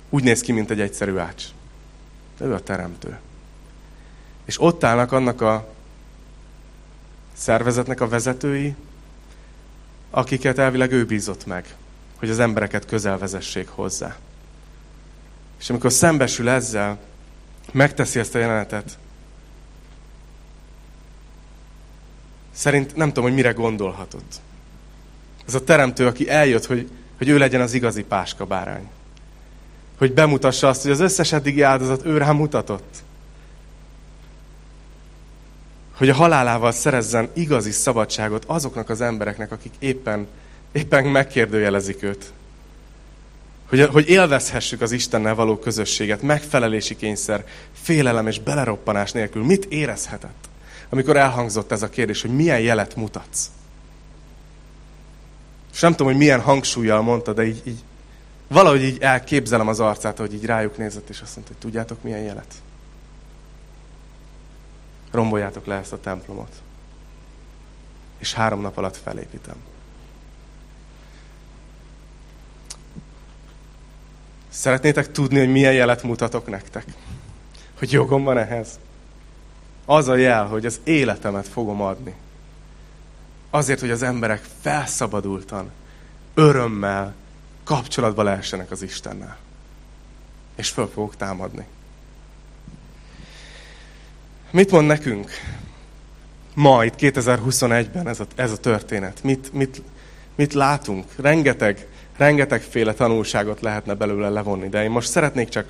Úgy néz ki, mint egy egyszerű ács. De ő a teremtő. És ott állnak annak a szervezetnek a vezetői, akiket elvileg ő bízott meg, hogy az embereket közel vezessék hozzá. És amikor szembesül ezzel, megteszi ezt a jelenetet, szerint nem tudom, hogy mire gondolhatott. Ez a teremtő, aki eljött, hogy, hogy ő legyen az igazi páska bárány. Hogy bemutassa azt, hogy az összes eddigi áldozat ő rám mutatott. Hogy a halálával szerezzen igazi szabadságot azoknak az embereknek, akik éppen, éppen megkérdőjelezik őt. Hogy, hogy élvezhessük az Istennel való közösséget, megfelelési kényszer, félelem és beleroppanás nélkül. Mit érezhetett, amikor elhangzott ez a kérdés, hogy milyen jelet mutatsz? És nem tudom, hogy milyen hangsúlyjal mondta, de így, így valahogy így elképzelem az arcát, hogy így rájuk nézett, és azt mondta, hogy tudjátok, milyen jelet? Romboljátok le ezt a templomot. És három nap alatt felépítem. Szeretnétek tudni, hogy milyen jelet mutatok nektek? Hogy jogom van ehhez? Az a jel, hogy az életemet fogom adni. Azért, hogy az emberek felszabadultan, örömmel kapcsolatba lehessenek az Istennel. És föl fogok támadni. Mit mond nekünk ma itt 2021-ben ez a, ez a történet? Mit, mit, mit látunk? Rengeteg, rengetegféle tanulságot lehetne belőle levonni, de én most szeretnék csak,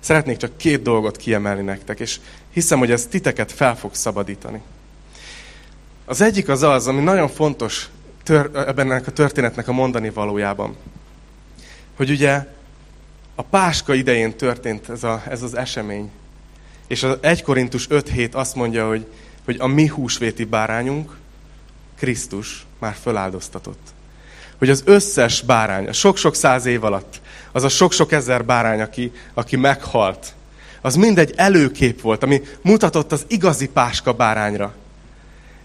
szeretnék csak két dolgot kiemelni nektek, és hiszem, hogy ez titeket fel fog szabadítani. Az egyik az az, ami nagyon fontos tör, ebben a történetnek a mondani valójában, hogy ugye a Páska idején történt ez, a, ez az esemény, és az 1 Korintus 5.7 azt mondja, hogy, hogy a mi húsvéti bárányunk, Krisztus már föláldoztatott. Hogy az összes bárány, a sok-sok száz év alatt, az a sok-sok ezer bárány, aki, aki meghalt, az mind egy előkép volt, ami mutatott az igazi páska bárányra.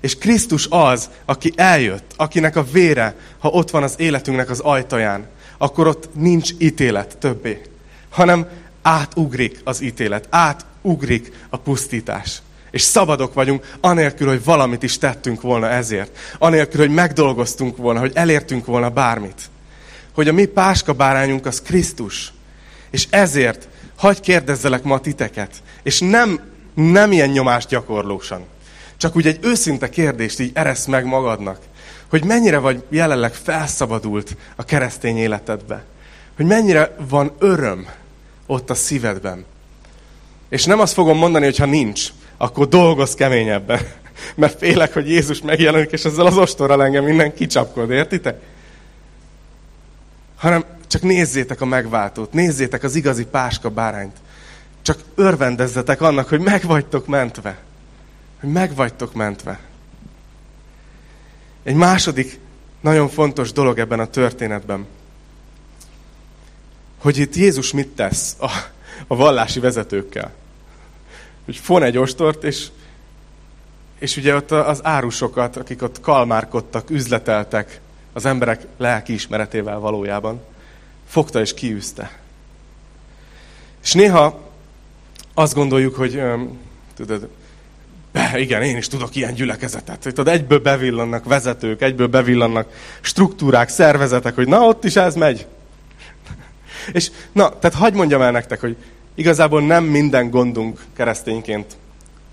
És Krisztus az, aki eljött, akinek a vére, ha ott van az életünknek az ajtaján, akkor ott nincs ítélet többé, hanem átugrik az ítélet, átugrik a pusztítás. És szabadok vagyunk, anélkül, hogy valamit is tettünk volna ezért. Anélkül, hogy megdolgoztunk volna, hogy elértünk volna bármit. Hogy a mi páska bárányunk az Krisztus. És ezért hagyj kérdezzelek ma titeket. És nem, nem ilyen nyomást gyakorlósan. Csak úgy egy őszinte kérdést így eresz meg magadnak. Hogy mennyire vagy jelenleg felszabadult a keresztény életedbe. Hogy mennyire van öröm ott a szívedben. És nem azt fogom mondani, hogy ha nincs, akkor dolgoz keményebben. [LAUGHS] Mert félek, hogy Jézus megjelenik, és ezzel az ostorral engem minden kicsapkod, értitek? Hanem csak nézzétek a megváltót, nézzétek az igazi páska bárányt. Csak örvendezzetek annak, hogy meg vagytok mentve. Hogy meg vagytok mentve. Egy második nagyon fontos dolog ebben a történetben, hogy itt Jézus mit tesz a, a vallási vezetőkkel. Hogy fon egy ostort, és, és ugye ott az árusokat, akik ott kalmárkodtak, üzleteltek az emberek lelki ismeretével valójában, fogta és kiűzte. És néha azt gondoljuk, hogy tudod, igen, én is tudok ilyen gyülekezetet. Tudod, egyből bevillannak vezetők, egyből bevillannak struktúrák, szervezetek, hogy na, ott is ez megy. És na, tehát hagyd mondjam el nektek, hogy igazából nem minden gondunk keresztényként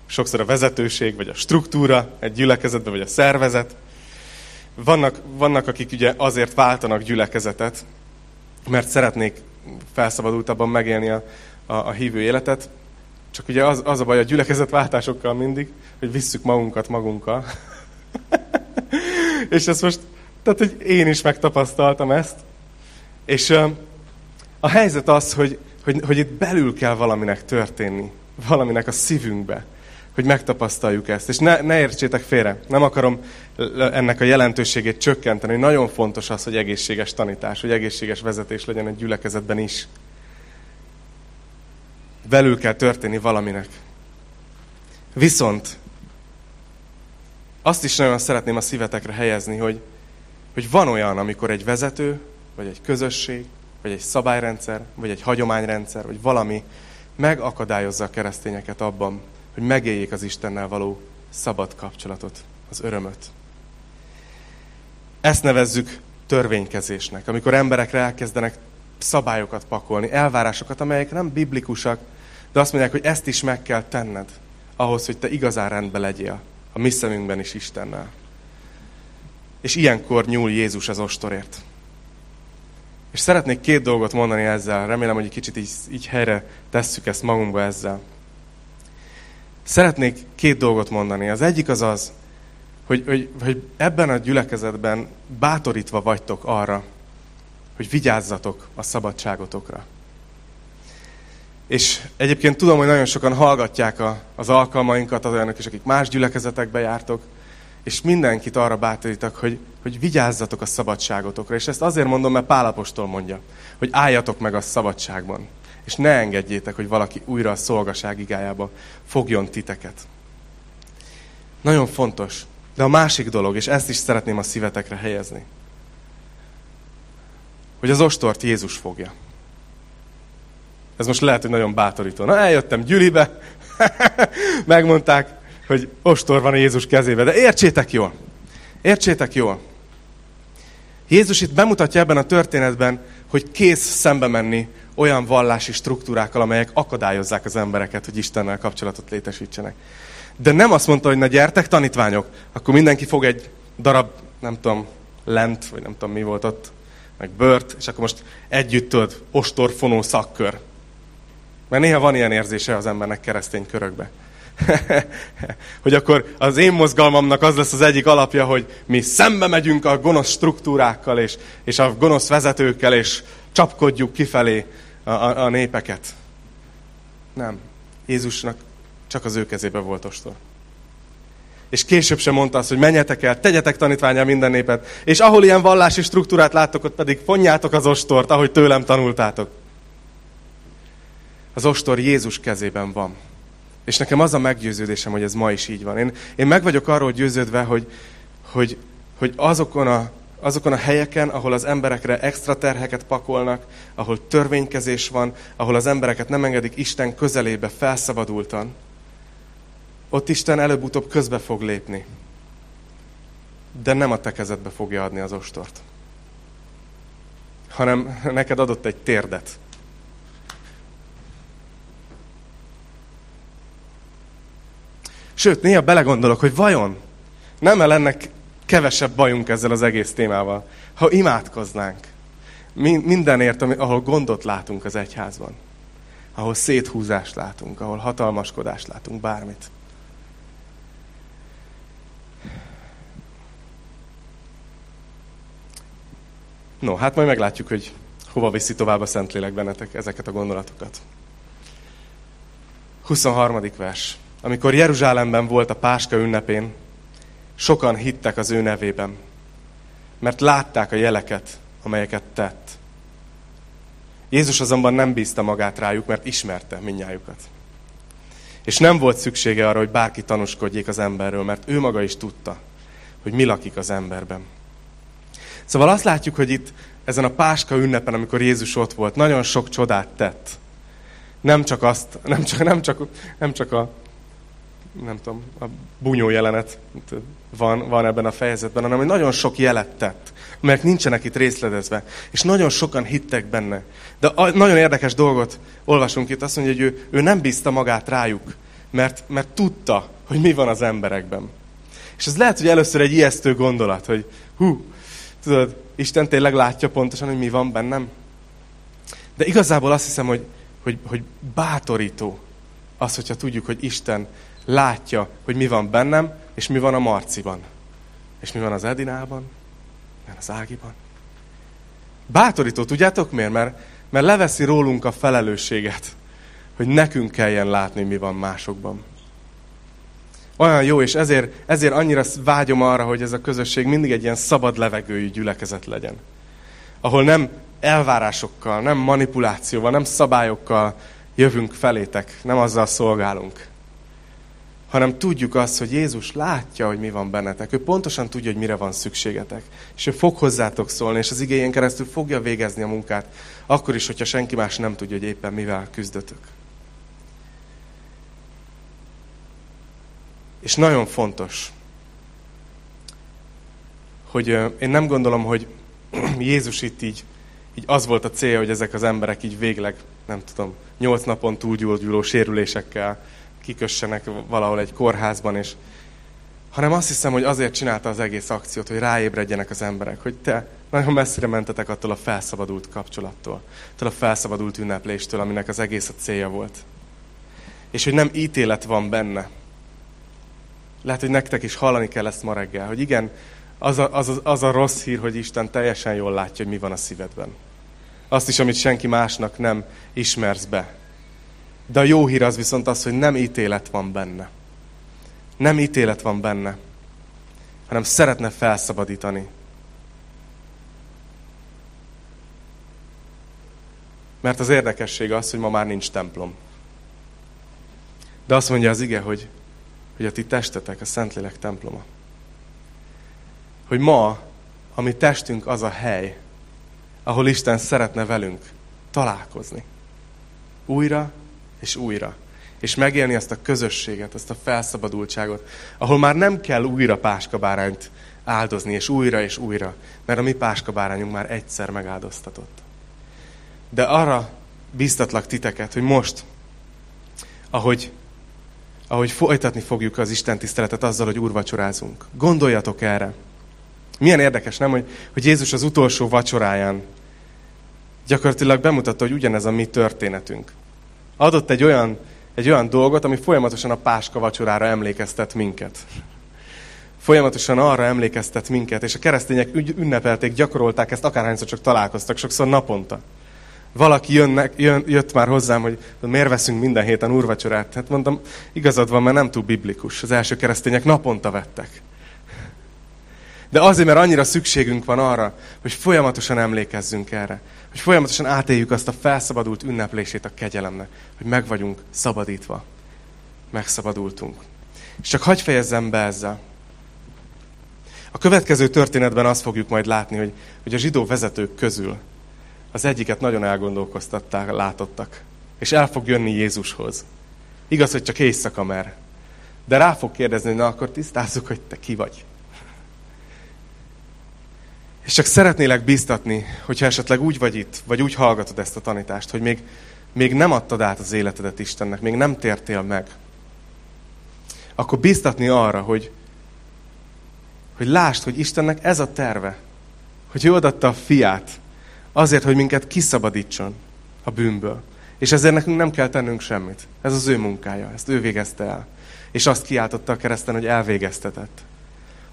sokszor a vezetőség, vagy a struktúra egy gyülekezetben, vagy a szervezet. Vannak, vannak, akik ugye azért váltanak gyülekezetet, mert szeretnék felszabadultabban megélni a, a, a hívő életet, csak ugye az, az a baj a gyülekezetváltásokkal mindig, hogy visszük magunkat magunkkal. [LAUGHS] és ezt most, tehát hogy én is megtapasztaltam ezt. És a helyzet az, hogy, hogy, hogy itt belül kell valaminek történni, valaminek a szívünkbe. hogy megtapasztaljuk ezt. És ne, ne értsétek félre, nem akarom ennek a jelentőségét csökkenteni. Nagyon fontos az, hogy egészséges tanítás, hogy egészséges vezetés legyen egy gyülekezetben is. Belül kell történni valaminek. Viszont azt is nagyon szeretném a szívetekre helyezni, hogy, hogy van olyan, amikor egy vezető, vagy egy közösség, vagy egy szabályrendszer, vagy egy hagyományrendszer, vagy valami megakadályozza a keresztényeket abban, hogy megéljék az Istennel való szabad kapcsolatot, az örömöt. Ezt nevezzük törvénykezésnek, amikor emberekre elkezdenek szabályokat pakolni, elvárásokat, amelyek nem biblikusak, de azt mondják, hogy ezt is meg kell tenned, ahhoz, hogy te igazán rendben legyél, a mi szemünkben is Istennel. És ilyenkor nyúl Jézus az ostorért. És szeretnék két dolgot mondani ezzel, remélem, hogy egy kicsit így, így helyre tesszük ezt magunkba ezzel. Szeretnék két dolgot mondani. Az egyik az az, hogy, hogy, hogy ebben a gyülekezetben bátorítva vagytok arra, hogy vigyázzatok a szabadságotokra. És egyébként tudom, hogy nagyon sokan hallgatják a, az alkalmainkat, az olyanok is, akik más gyülekezetekbe jártok, és mindenkit arra bátorítok, hogy, hogy vigyázzatok a szabadságotokra. És ezt azért mondom, mert Pálapostól mondja, hogy álljatok meg a szabadságban. És ne engedjétek, hogy valaki újra a szolgaság igájába fogjon titeket. Nagyon fontos. De a másik dolog, és ezt is szeretném a szívetekre helyezni, hogy az ostort Jézus fogja. Ez most lehet, hogy nagyon bátorító. Na, eljöttem Gyülibe, [LAUGHS] megmondták, hogy ostor van Jézus kezébe. De értsétek jól, értsétek jól. Jézus itt bemutatja ebben a történetben, hogy kész szembe menni olyan vallási struktúrákkal, amelyek akadályozzák az embereket, hogy Istennel kapcsolatot létesítsenek. De nem azt mondta, hogy na gyertek tanítványok, akkor mindenki fog egy darab, nem tudom, lent, vagy nem tudom mi volt ott, meg bört, és akkor most együtt tudod, ostorfonó szakkör. Mert néha van ilyen érzése az embernek keresztény körökbe. [LAUGHS] hogy akkor az én mozgalmamnak az lesz az egyik alapja, hogy mi szembe megyünk a gonosz struktúrákkal, és, és a gonosz vezetőkkel, és csapkodjuk kifelé a, a, a népeket. Nem. Jézusnak csak az ő kezébe volt ostor. És később sem mondta azt, hogy menjetek el, tegyetek tanítványá minden népet, és ahol ilyen vallási struktúrát láttok, ott pedig fonjátok az ostort, ahogy tőlem tanultátok. Az ostor Jézus kezében van. És nekem az a meggyőződésem, hogy ez ma is így van. Én, én meg vagyok arról győződve, hogy, hogy, hogy azokon, a, azokon a helyeken, ahol az emberekre extra terheket pakolnak, ahol törvénykezés van, ahol az embereket nem engedik Isten közelébe felszabadultan, ott Isten előbb-utóbb közbe fog lépni. De nem a te fogja adni az ostort. Hanem neked adott egy térdet. Sőt, néha belegondolok, hogy vajon nem -e lenne kevesebb bajunk ezzel az egész témával, ha imádkoznánk mindenért, ahol gondot látunk az egyházban, ahol széthúzást látunk, ahol hatalmaskodást látunk, bármit. No, hát majd meglátjuk, hogy hova viszi tovább a Szentlélek bennetek ezeket a gondolatokat. 23. vers. Amikor Jeruzsálemben volt a Páska ünnepén, sokan hittek az ő nevében, mert látták a jeleket, amelyeket tett. Jézus azonban nem bízta magát rájuk, mert ismerte minnyájukat. És nem volt szüksége arra, hogy bárki tanúskodjék az emberről, mert ő maga is tudta, hogy mi lakik az emberben. Szóval azt látjuk, hogy itt ezen a Páska ünnepen, amikor Jézus ott volt, nagyon sok csodát tett. Nem csak azt, nem csak, nem csak, nem csak a, nem tudom, a bunyó jelenet van, van ebben a fejezetben, hanem hogy nagyon sok jelet tett, mert nincsenek itt részletezve. És nagyon sokan hittek benne. De a, nagyon érdekes dolgot olvasunk itt, azt mondja, hogy ő, ő nem bízta magát rájuk, mert, mert tudta, hogy mi van az emberekben. És ez lehet, hogy először egy ijesztő gondolat, hogy hú, Tudod, Isten tényleg látja pontosan, hogy mi van bennem. De igazából azt hiszem, hogy, hogy, hogy bátorító az, hogyha tudjuk, hogy Isten látja, hogy mi van bennem, és mi van a Marciban. És mi van az Edinában, mi van az Ágiban. Bátorító, tudjátok miért? Mert, mert leveszi rólunk a felelősséget, hogy nekünk kelljen látni, mi van másokban. Olyan jó, és ezért, ezért annyira vágyom arra, hogy ez a közösség mindig egy ilyen szabad levegőjű gyülekezet legyen. Ahol nem elvárásokkal, nem manipulációval, nem szabályokkal jövünk felétek, nem azzal szolgálunk, hanem tudjuk azt, hogy Jézus látja, hogy mi van bennetek. Ő pontosan tudja, hogy mire van szükségetek. És ő fog hozzátok szólni, és az igényen keresztül fogja végezni a munkát, akkor is, hogyha senki más nem tudja, hogy éppen mivel küzdötök. És nagyon fontos, hogy én nem gondolom, hogy [CLEARS THROAT] Jézus itt így, így az volt a célja, hogy ezek az emberek így végleg, nem tudom, nyolc napon túlgyulgyuló sérülésekkel kikössenek valahol egy kórházban, és hanem azt hiszem, hogy azért csinálta az egész akciót, hogy ráébredjenek az emberek, hogy te nagyon messzire mentetek attól a felszabadult kapcsolattól, attól a felszabadult ünnepléstől, aminek az egész a célja volt. És hogy nem ítélet van benne. Lehet, hogy nektek is hallani kell ezt ma reggel, hogy igen, az a, az, a, az a rossz hír, hogy Isten teljesen jól látja, hogy mi van a szívedben. Azt is, amit senki másnak nem ismersz be. De a jó hír az viszont az, hogy nem ítélet van benne. Nem ítélet van benne, hanem szeretne felszabadítani. Mert az érdekesség az, hogy ma már nincs templom. De azt mondja az ige, hogy, hogy a ti testetek a Szentlélek temploma. Hogy ma a mi testünk az a hely, ahol Isten szeretne velünk találkozni. Újra és újra. És megélni ezt a közösséget, ezt a felszabadultságot, ahol már nem kell újra páskabárányt áldozni, és újra és újra, mert a mi páskabárányunk már egyszer megáldoztatott. De arra biztatlak titeket, hogy most, ahogy, ahogy folytatni fogjuk az Isten tiszteletet azzal, hogy úrvacsorázunk, gondoljatok erre. Milyen érdekes, nem, hogy, hogy Jézus az utolsó vacsoráján gyakorlatilag bemutatta, hogy ugyanez a mi történetünk adott egy olyan, egy olyan dolgot, ami folyamatosan a páska vacsorára emlékeztet minket. Folyamatosan arra emlékeztet minket, és a keresztények ünnepelték, gyakorolták ezt, akárhányszor csak találkoztak, sokszor naponta. Valaki jönnek, jön, jött már hozzám, hogy miért veszünk minden héten úrvacsorát. Hát mondtam, igazad van, mert nem túl biblikus. Az első keresztények naponta vettek. De azért, mert annyira szükségünk van arra, hogy folyamatosan emlékezzünk erre hogy folyamatosan átéljük azt a felszabadult ünneplését a kegyelemnek, hogy meg vagyunk szabadítva. Megszabadultunk. És csak hagyj fejezzem be ezzel. A következő történetben azt fogjuk majd látni, hogy, hogy a zsidó vezetők közül az egyiket nagyon elgondolkoztatták, látottak. És el fog jönni Jézushoz. Igaz, hogy csak éjszaka mer. De rá fog kérdezni, hogy na akkor tisztázzuk, hogy te ki vagy. És csak szeretnélek biztatni, hogyha esetleg úgy vagy itt, vagy úgy hallgatod ezt a tanítást, hogy még, még nem adtad át az életedet Istennek, még nem tértél meg, akkor biztatni arra, hogy, hogy lásd, hogy Istennek ez a terve, hogy ő adatta a fiát azért, hogy minket kiszabadítson a bűnből. És ezért nekünk nem kell tennünk semmit. Ez az ő munkája, ezt ő végezte el. És azt kiáltotta a kereszten, hogy elvégeztetett.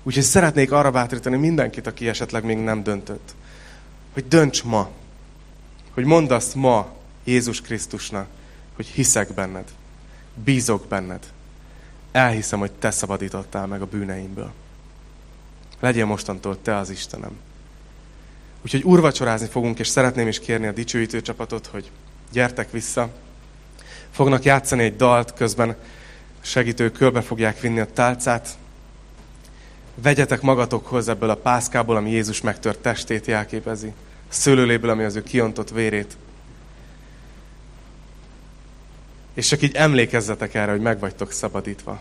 Úgyhogy szeretnék arra bátorítani mindenkit, aki esetleg még nem döntött, hogy dönts ma, hogy mondd azt ma Jézus Krisztusnak, hogy hiszek benned, bízok benned, elhiszem, hogy te szabadítottál meg a bűneimből. Legyél mostantól te az Istenem. Úgyhogy urvacsorázni fogunk, és szeretném is kérni a dicsőítő csapatot, hogy gyertek vissza. Fognak játszani egy dalt, közben segítők körbe fogják vinni a tálcát, Vegyetek magatokhoz ebből a pászkából, ami Jézus megtört testét jelképezi. A szőlőléből, ami az ő kiontott vérét. És csak így emlékezzetek erre, hogy meg vagytok szabadítva.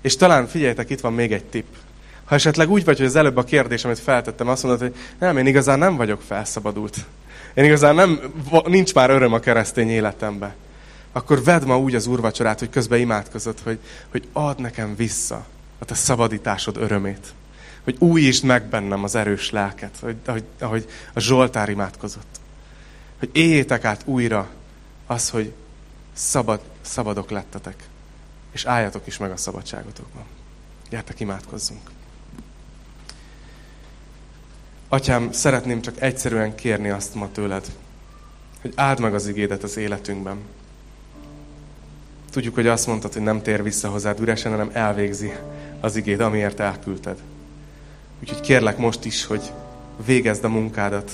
És talán figyeljetek, itt van még egy tipp. Ha esetleg úgy vagy, hogy az előbb a kérdés, amit feltettem, azt mondod, hogy nem, én igazán nem vagyok felszabadult. Én igazán nem, nincs már öröm a keresztény életemben. Akkor vedd ma úgy az úrvacsorát, hogy közben imádkozod, hogy, hogy add nekem vissza a te szabadításod örömét. Hogy újítsd meg bennem az erős lelket, hogy, ahogy, ahogy a Zsoltár imádkozott. Hogy éljétek át újra az, hogy szabad, szabadok lettetek. És álljatok is meg a szabadságotokban. Gyertek, imádkozzunk. Atyám, szeretném csak egyszerűen kérni azt ma tőled, hogy áld meg az igédet az életünkben. Tudjuk, hogy azt mondtad, hogy nem tér vissza hozzád üresen, hanem elvégzi az igéd, amiért elküldted. Úgyhogy kérlek most is, hogy végezd a munkádat.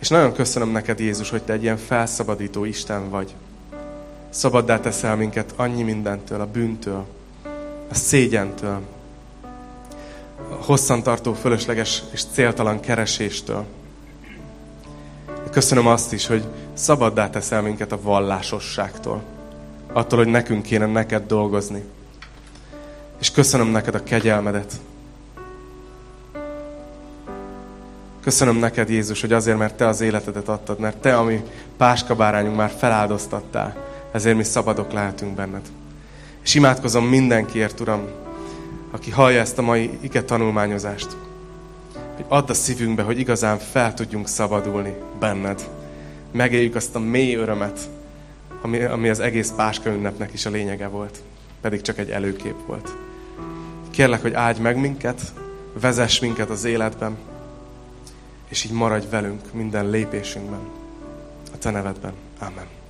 És nagyon köszönöm neked, Jézus, hogy te egy ilyen felszabadító Isten vagy. Szabaddá teszel minket annyi mindentől, a bűntől, a szégyentől, a hosszantartó, fölösleges és céltalan kereséstől. Köszönöm azt is, hogy szabaddá teszel minket a vallásosságtól. Attól, hogy nekünk kéne neked dolgozni. És köszönöm neked a kegyelmedet. Köszönöm neked, Jézus, hogy azért, mert Te az életedet adtad, mert Te, ami páskabárányunk már feláldoztattál, ezért mi szabadok lehetünk benned. És imádkozom mindenkiért, Uram, aki hallja ezt a mai ige tanulmányozást, hogy add a szívünkbe, hogy igazán fel tudjunk szabadulni benned. Megéljük azt a mély örömet, ami, ami az egész Páska ünnepnek is a lényege volt, pedig csak egy előkép volt. Kérlek, hogy áldj meg minket, vezess minket az életben, és így maradj velünk minden lépésünkben. A Te nevedben. Amen.